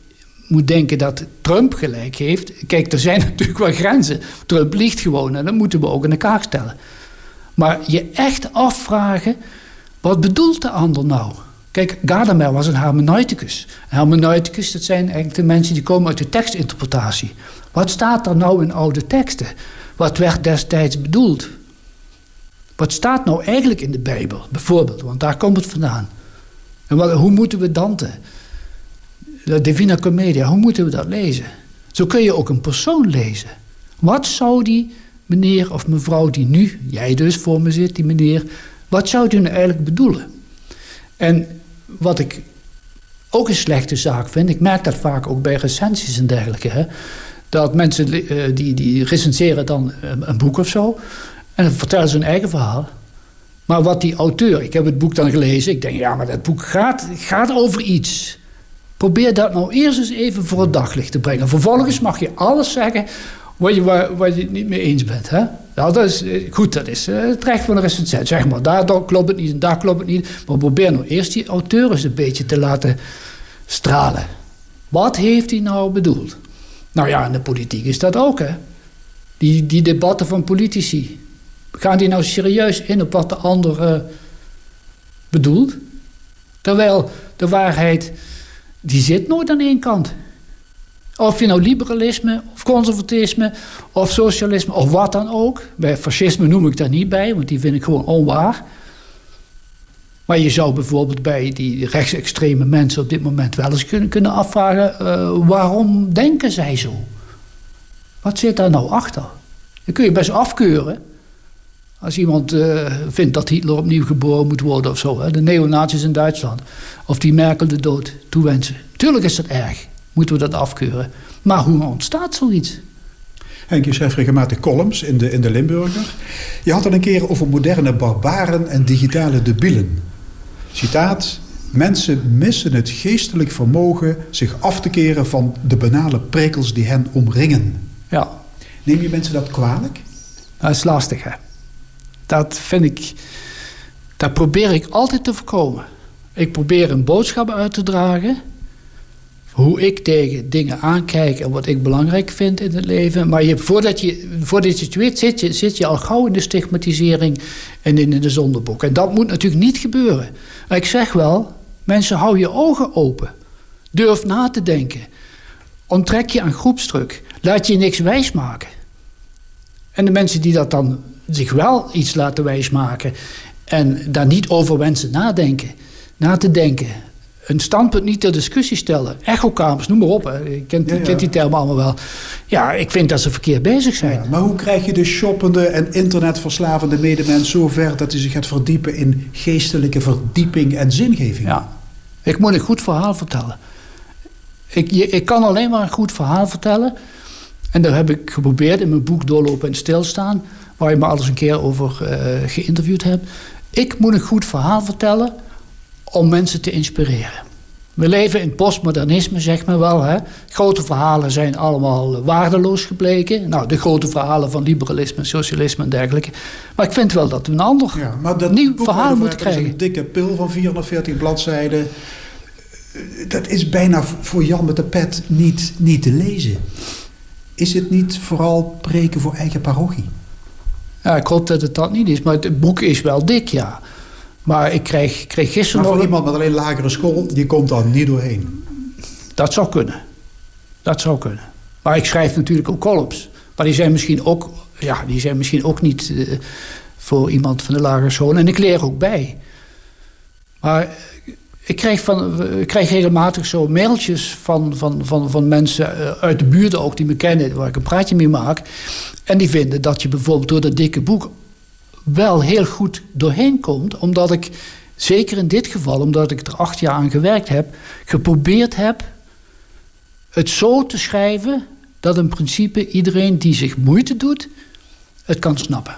moet denken dat Trump gelijk heeft. Kijk, er zijn natuurlijk wel grenzen. Trump liegt gewoon en dat moeten we ook in elkaar stellen. Maar je echt afvragen, wat bedoelt de ander nou? Kijk, Gadamer was een hermeneuticus. Hermeneuticus, dat zijn eigenlijk de mensen die komen uit de tekstinterpretatie. Wat staat er nou in oude teksten? Wat werd destijds bedoeld? Wat staat nou eigenlijk in de Bijbel, bijvoorbeeld? Want daar komt het vandaan. En wat, hoe moeten we Dante, de Divina Commedia, hoe moeten we dat lezen? Zo kun je ook een persoon lezen. Wat zou die meneer of mevrouw die nu, jij dus voor me zit, die meneer, wat zou die nou eigenlijk bedoelen? En wat ik ook een slechte zaak vind, ik merk dat vaak ook bij recensies en dergelijke, hè, dat mensen eh, die, die recenseren dan eh, een boek of zo en vertellen ze hun eigen verhaal. Maar wat die auteur, ik heb het boek dan gelezen, ik denk, ja, maar dat boek gaat, gaat over iets. Probeer dat nou eerst eens even voor het daglicht te brengen. Vervolgens mag je alles zeggen waar je, je het niet mee eens bent. Hè? Nou, dat is eh, goed, dat is eh, het recht van de recensent. Zeg maar, daar, daar klopt het niet en daar klopt het niet. Maar probeer nou eerst die auteur eens een beetje te laten stralen. Wat heeft hij nou bedoeld? Nou ja, in de politiek is dat ook, hè. Die, die debatten van politici. Gaan die nou serieus in op wat de ander eh, bedoelt? Terwijl de waarheid, die zit nooit aan één kant. Of je nou liberalisme, of conservatisme, of socialisme, of wat dan ook. Bij fascisme noem ik daar niet bij, want die vind ik gewoon onwaar. Maar je zou bijvoorbeeld bij die rechtsextreme mensen op dit moment wel eens kunnen, kunnen afvragen: uh, waarom denken zij zo? Wat zit daar nou achter? Dat kun je best afkeuren. Als iemand uh, vindt dat Hitler opnieuw geboren moet worden of zo, hè, de neonazis in Duitsland, of die Merkel de dood toewensen. Tuurlijk is dat erg, moeten we dat afkeuren. Maar hoe ontstaat zoiets? Henk, je schrijft regelmatig columns in de, in de Limburger. Je had het een keer over moderne barbaren en digitale debielen. Citaat. Mensen missen het geestelijk vermogen zich af te keren van de banale prikkels die hen omringen. Ja. Neem je mensen dat kwalijk? Dat is lastig, hè. Dat vind ik... Dat probeer ik altijd te voorkomen. Ik probeer een boodschap uit te dragen... hoe ik tegen dingen aankijk en wat ik belangrijk vind in het leven. Maar je, voordat, je, voordat je het weet, zit je, zit je al gauw in de stigmatisering en in de zondeboek. En dat moet natuurlijk niet gebeuren. Maar ik zeg wel, mensen, hou je ogen open. Durf na te denken. Onttrek je aan groepsdruk. Laat je niks wijsmaken. En de mensen die dat dan zich wel iets laten wijsmaken en daar niet over wensen nadenken, na te denken, een standpunt niet ter discussie stellen. Echokamers, noem maar op. Hè. Je kent, ja, kent die termen allemaal wel. Ja, ik vind dat ze verkeerd bezig zijn. maar hoe krijg je de shoppende en internetverslavende medemens zo ver... dat hij zich gaat verdiepen in geestelijke verdieping en zingeving? Ja, ik moet een goed verhaal vertellen. Ik, ik kan alleen maar een goed verhaal vertellen. En dat heb ik geprobeerd in mijn boek Doorlopen en Stilstaan... waar je me alles een keer over uh, geïnterviewd hebt. Ik moet een goed verhaal vertellen om mensen te inspireren. We leven in postmodernisme, zeg maar wel. Hè? Grote verhalen zijn allemaal waardeloos gebleken. Nou, de grote verhalen van liberalisme, socialisme en dergelijke. Maar ik vind wel dat we een ander ja, maar dat nieuw verhaal moeten krijgen. een dikke pil van 440 bladzijden. Dat is bijna voor Jan met de pet niet, niet te lezen. Is het niet vooral preken voor eigen parochie? Ja, ik hoop dat het dat niet is. Maar het boek is wel dik, ja. Maar ik kreeg, kreeg gisteren maar voor iemand met alleen lagere school, die komt daar niet doorheen. Dat zou kunnen. Dat zou kunnen. Maar ik schrijf natuurlijk ook columns. Maar die zijn misschien ook, ja, die zijn misschien ook niet uh, voor iemand van de lagere school. En ik leer ook bij. Maar ik krijg, van, ik krijg regelmatig zo mailtjes van, van, van, van mensen eh, uit de buurt ook die me kennen, waar ik een praatje mee maak. En die vinden dat je bijvoorbeeld door dat dikke boek wel heel goed doorheen komt, omdat ik, zeker in dit geval, omdat ik er acht jaar aan gewerkt heb, geprobeerd heb het zo te schrijven dat in principe iedereen die zich moeite doet, het kan snappen.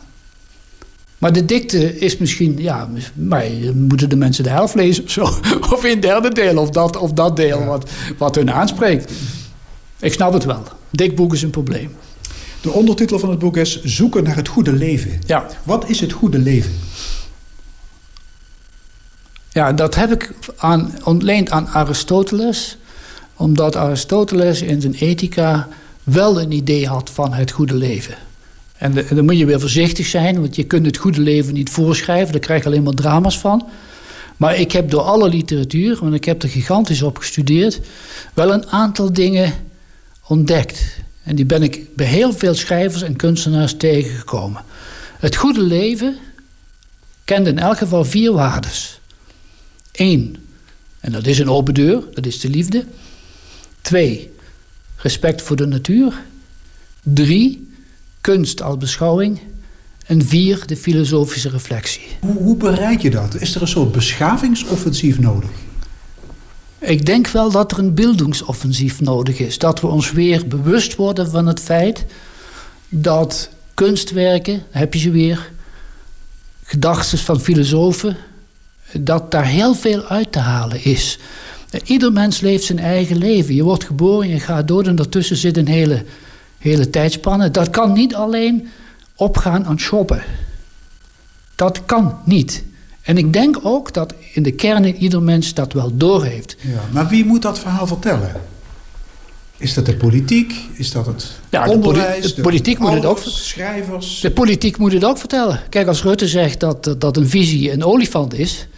Maar de dikte is misschien, ja, maar moeten de mensen de helft lezen of zo. Of een derde deel, of dat, of dat deel wat, wat hun aanspreekt. Ik snap het wel. Dik boek is een probleem. De ondertitel van het boek is Zoeken naar het goede leven. Ja. Wat is het goede leven? Ja, dat heb ik aan, ontleend aan Aristoteles. Omdat Aristoteles in zijn ethica wel een idee had van het goede leven. En, dan moet je weer voorzichtig zijn, want je kunt het goede leven niet voorschrijven. Daar krijg je alleen maar drama's van. Maar ik heb door alle literatuur, want ik heb er gigantisch op gestudeerd, wel een aantal dingen ontdekt. En die ben ik bij heel veel schrijvers en kunstenaars tegengekomen. Het goede leven kent in elk geval vier waardes. Eén, en dat is een open deur, dat is de liefde. Twee, respect voor de natuur. Drie, kunst als beschouwing. En vier, de filosofische reflectie. Hoe, hoe bereik je dat? Is er een soort beschavingsoffensief nodig? Ik denk wel dat er een bildungsoffensief nodig is. Dat we ons weer bewust worden van het feit dat kunstwerken, heb je ze weer, gedachten van filosofen, dat daar heel veel uit te halen is. Ieder mens leeft zijn eigen leven. Je wordt geboren, je gaat dood en daartussen zit een hele, hele tijdspanne. Dat kan niet alleen opgaan aan shoppen. Dat kan niet. En ik denk ook dat in de kern in ieder mens dat wel doorheeft. Ja, maar wie moet dat verhaal vertellen? Is dat de politiek? Is dat het ja, onderwijs? De, politiek moet het ook schrijvers? De politiek moet het ook vertellen. Kijk, als Rutte zegt dat, dat een visie een olifant is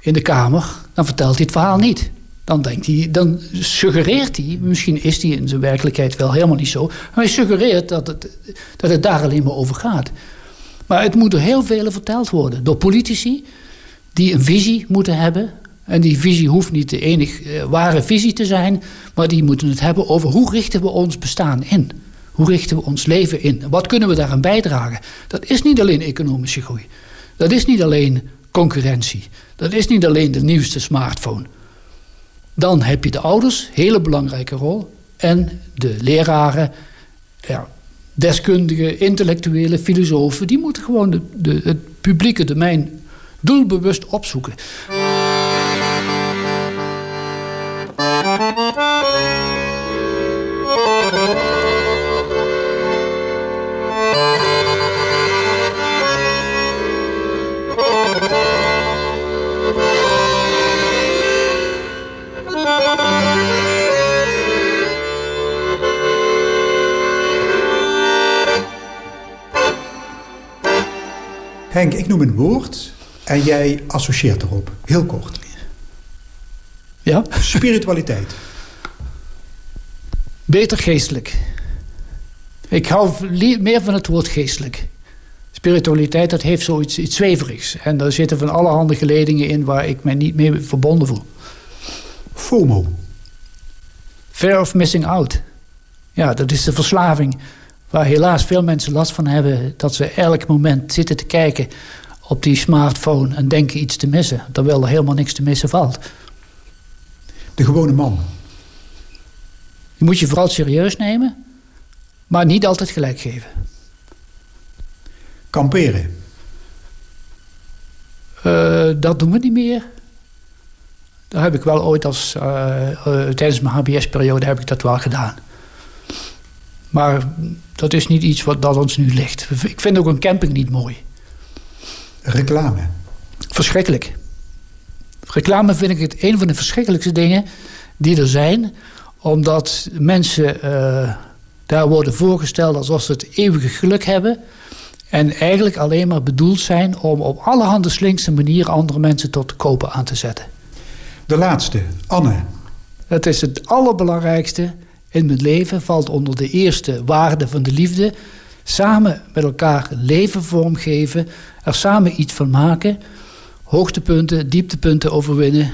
in de Kamer, dan vertelt hij het verhaal niet. Dan, denkt hij, dan suggereert hij, misschien is hij in zijn werkelijkheid wel helemaal niet zo, maar hij suggereert dat het, dat het daar alleen maar over gaat. Maar het moet door heel velen verteld worden. Door politici die een visie moeten hebben. En die visie hoeft niet de enige eh, ware visie te zijn, maar die moeten het hebben over hoe richten we ons bestaan in. Hoe richten we ons leven in? Wat kunnen we daaraan bijdragen? Dat is niet alleen economische groei. Dat is niet alleen concurrentie. Dat is niet alleen de nieuwste smartphone. Dan heb je de ouders, hele belangrijke rol. En de leraren, ja, deskundigen, intellectuelen, filosofen. Die moeten gewoon de, het publieke domein doelbewust opzoeken. Henk, ik noem een woord en jij associeert erop. Heel kort. Ja? Spiritualiteit. Beter geestelijk. Ik hou meer van het woord geestelijk. Spiritualiteit, dat heeft zoiets iets zweverigs. En daar zitten van allerhande geledingen in waar ik mij niet mee verbonden voel. FOMO. Fear of missing out. Ja, dat is de verslaving waar helaas veel mensen last van hebben. Dat ze elk moment zitten te kijken op die smartphone en denken iets te missen. Terwijl er helemaal niks te missen valt. De gewone man. Die moet je vooral serieus nemen, maar niet altijd gelijk geven. Kamperen. Uh, dat doen we niet meer. Daar heb ik wel ooit als... Uh, uh, tijdens mijn HBS-periode heb ik dat wel gedaan. Maar dat is niet iets wat dat ons nu ligt. Ik vind ook een camping niet mooi. Reclame. Verschrikkelijk. Reclame vind ik het een van de verschrikkelijkste dingen die er zijn. Omdat mensen uh, daar worden voorgesteld alsof ze het eeuwige geluk hebben. En eigenlijk alleen maar bedoeld zijn om op allerhande slinkse manier andere mensen tot kopen aan te zetten. De laatste, Anne. Dat is het allerbelangrijkste in mijn leven. Valt onder de eerste waarde van de liefde. Samen met elkaar leven vormgeven. Er samen iets van maken. Hoogtepunten, dieptepunten overwinnen.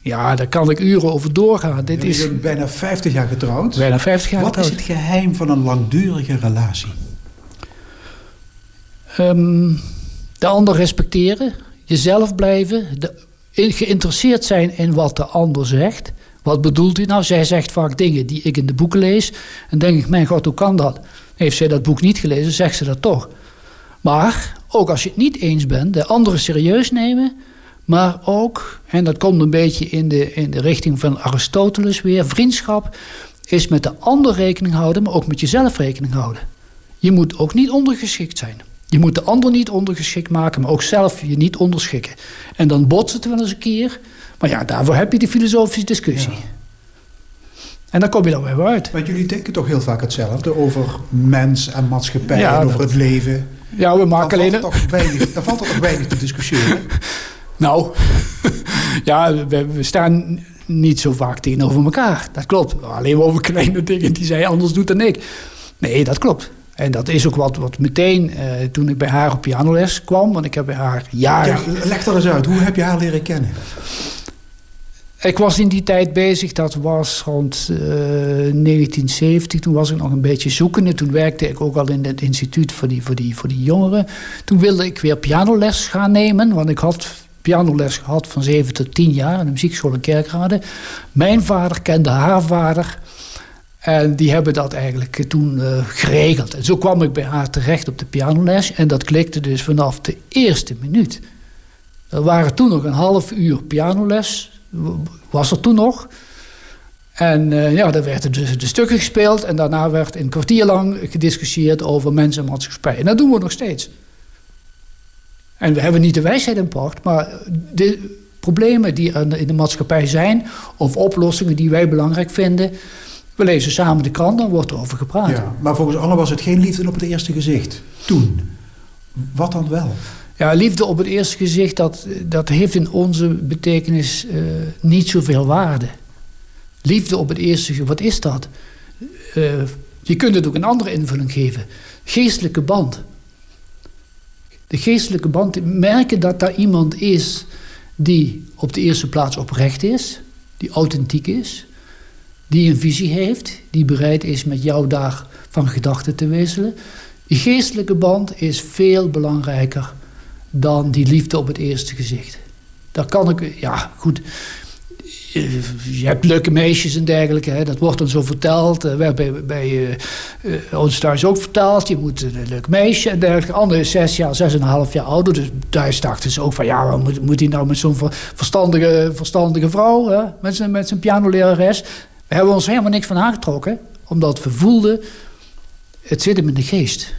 Ja, daar kan ik uren over doorgaan. Dit is bijna 50 jaar getrouwd. Bijna 50 jaar Wat getrouwd. is het geheim van een langdurige relatie? Um, de ander respecteren, jezelf blijven, de, geïnteresseerd zijn in wat de ander zegt. Wat bedoelt hij nou? Zij zegt vaak dingen die ik in de boeken lees. En denk ik, mijn god, hoe kan dat? Heeft zij dat boek niet gelezen, zegt ze dat toch. Maar ook als je het niet eens bent, de anderen serieus nemen. Maar ook, en dat komt een beetje in de, in de richting van Aristoteles weer, vriendschap is met de ander rekening houden, maar ook met jezelf rekening houden. Je moet ook niet ondergeschikt zijn. Je moet de ander niet ondergeschikt maken, maar ook zelf je niet onderschikken. En dan botst het wel eens een keer. Maar ja, daarvoor heb je die filosofische discussie. Ja. En dan kom je dan weer uit. Want jullie denken toch heel vaak hetzelfde over mens en maatschappij ja, en over dat... het leven. Ja, we maken alleen... Toch weinig, dan valt er toch weinig te discussiëren? nou, ja, we, we, staan niet zo vaak tegenover elkaar. Dat klopt. Alleen over kleine dingen die zij anders doet dan ik. Nee, dat klopt. En dat is ook wat, wat meteen uh, toen ik bij haar op pianoles kwam. Want ik heb bij haar jaren... Ja, leg dat eens uit. Hoe heb je haar leren kennen? Ik was in die tijd bezig, dat was rond uh, 1970. Toen was ik nog een beetje zoekende. Toen werkte ik ook al in het instituut voor die, voor die, voor jongeren. Toen wilde ik weer pianoles gaan nemen. Want ik had pianoles gehad van 7 tot 10 jaar in de muziekschool in Kerkrade. Mijn vader kende haar vader. En die hebben dat eigenlijk toen uh, geregeld. En zo kwam ik bij haar terecht op de pianoles. En dat klikte dus vanaf de eerste minuut. Er waren toen nog een half uur pianoles. Was er toen nog. En uh, ja, daar werden dus de stukken gespeeld. En daarna werd een kwartier lang gediscussieerd over mens en maatschappij. En dat doen we nog steeds. En we hebben niet de wijsheid in pacht. Maar de problemen die in de maatschappij zijn... of oplossingen die wij belangrijk vinden... We lezen samen de krant, dan wordt er over gepraat. Ja, maar volgens Anne was het geen liefde op het eerste gezicht. Toen. Wat dan wel? Ja, liefde op het eerste gezicht, dat, dat heeft in onze betekenis uh, niet zoveel waarde. Liefde op het eerste gezicht, wat is dat? Uh, je kunt het ook een andere invulling geven. Geestelijke band. De geestelijke band, merken dat daar iemand is die op de eerste plaats oprecht is, die authentiek is, die een visie heeft, die bereid is met jou daar van gedachten te wisselen. Die geestelijke band is veel belangrijker dan die liefde op het eerste gezicht. Daar kan ik, ja goed, je hebt leuke meisjes en dergelijke. Hè. Dat wordt dan zo verteld. Uh, bij bij uh, thuis ook verteld. Je moet een leuk meisje en dergelijke. Andere is zes jaar, zes en een half jaar ouder. Dus thuis dachten ze ook van... ja, wat moet, moet hij nou met zo'n verstandige, verstandige vrouw? Hè? Met zijn, met zijn pianolerares. We hebben ons helemaal niks van aangetrokken. Omdat we voelden... het zit hem in de geest.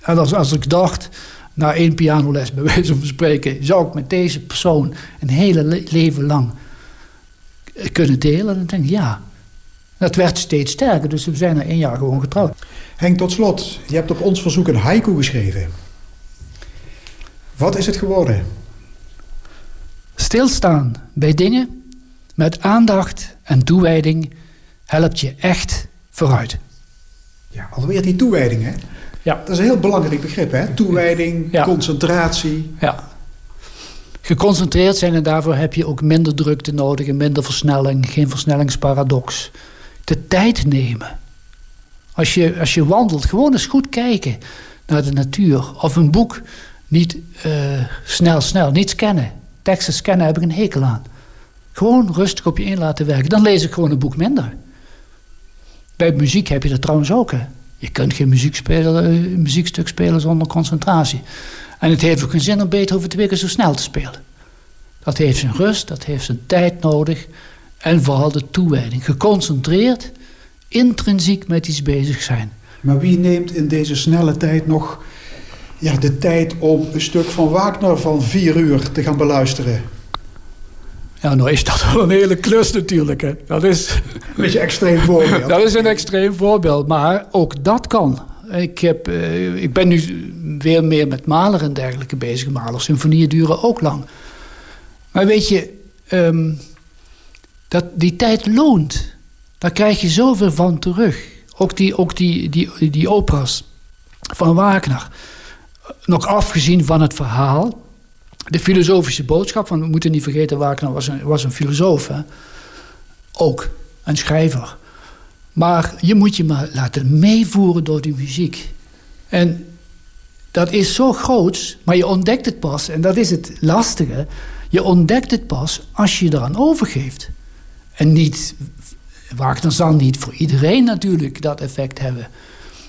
En als, als ik dacht na één pianoles, bij wijze van spreken, zou ik met deze persoon een hele leven lang kunnen delen. Dan denk ik, ja. Dat werd steeds sterker, dus we zijn na één jaar gewoon getrouwd. Henk, tot slot, je hebt op ons verzoek een haiku geschreven. Wat is het geworden? Stilstaan bij dingen met aandacht en toewijding helpt je echt vooruit. Ja, alweer die toewijding, hè? Ja. Dat is een heel belangrijk begrip, hè? Toewijding, concentratie. Ja geconcentreerd zijn en daarvoor heb je ook minder drukte nodig en minder versnelling, geen versnellingsparadox. De tijd nemen. Als je, als je wandelt, gewoon eens goed kijken naar de natuur. Of een boek niet uh, snel, snel, niet scannen. Teksten scannen heb ik een hekel aan. Gewoon rustig op je in laten werken. Dan lees ik gewoon een boek minder. Bij muziek heb je dat trouwens ook. Hè? Je kunt geen muziek spelen, eh, muziekstuk spelen zonder concentratie. En het heeft ook geen zin om Beethoven twee keer zo snel te spelen. Dat heeft zijn rust, dat heeft zijn tijd nodig. En vooral de toewijding. Geconcentreerd, intrinsiek met iets bezig zijn. Maar wie neemt in deze snelle tijd nog ja, de tijd om een stuk van Wagner van vier uur te gaan beluisteren? Ja, nou is dat wel een hele klus natuurlijk. Hè. Dat is... Een beetje extreem voorbeeld. dat is een extreem voorbeeld, maar ook dat kan. Ik, heb, uh, ik ben nu weer meer met maleren en dergelijke bezig. Malers symfonieën duren ook lang. Maar weet je, um, dat, die tijd loont. Daar krijg je zoveel van terug. Ook die, ook die, die, die operas van Wagner. Nog afgezien van het verhaal. De filosofische boodschap, van we moeten niet vergeten, Wagner was een, was een filosoof. Hè? Ook een schrijver. Maar je moet je maar laten meevoeren door die muziek. En dat is zo groot, maar je ontdekt het pas, en dat is het lastige. Je ontdekt het pas als je eraan overgeeft. En niet, Wagner zal niet voor iedereen natuurlijk dat effect hebben.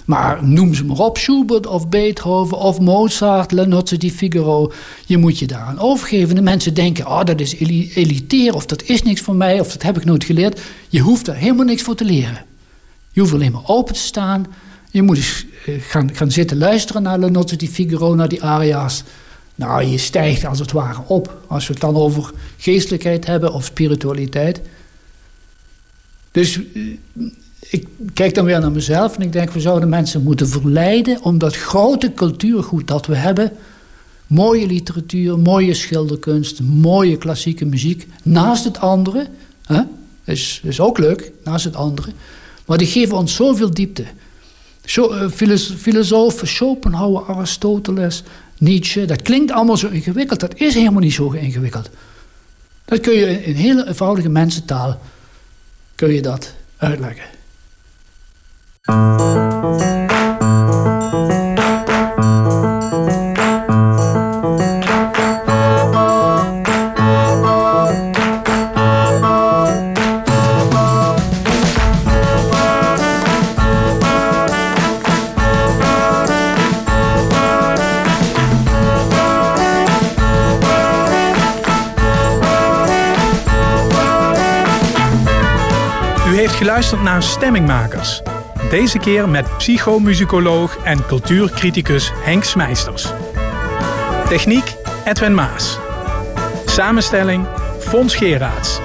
Maar noem ze maar op, Schubert of Beethoven of Mozart, La Nozze di Figaro. Je moet je daaraan overgeven. De mensen denken, oh, dat is elitair of dat is niks voor mij of dat heb ik nooit geleerd. Je hoeft er helemaal niks voor te leren. Je hoeft alleen maar open te staan. Je moet eens eh, gaan, gaan zitten luisteren naar La Nozze di Figaro, naar die aria's. Nou, je stijgt als het ware op. Als we het dan over geestelijkheid hebben of spiritualiteit. Dus eh, ik kijk dan weer naar mezelf en ik denk, we zouden mensen moeten verleiden om dat grote cultuurgoed dat we hebben, mooie literatuur, mooie schilderkunst, mooie klassieke muziek, naast het andere, hè, is, is ook leuk, naast het andere, maar die geven ons zoveel diepte. Eh, filosofen, Schopenhauer, Aristoteles, Nietzsche, dat klinkt allemaal zo ingewikkeld. Dat is helemaal niet zo ingewikkeld. Dat kun je in hele eenvoudige mensentaal kun je dat uitleggen. Geluisterd naar Stemmingmakers. Deze keer met psychomusicoloog en cultuurcriticus Henk Smeisters. Techniek Edwin Maas. Samenstelling Fons Geraerts.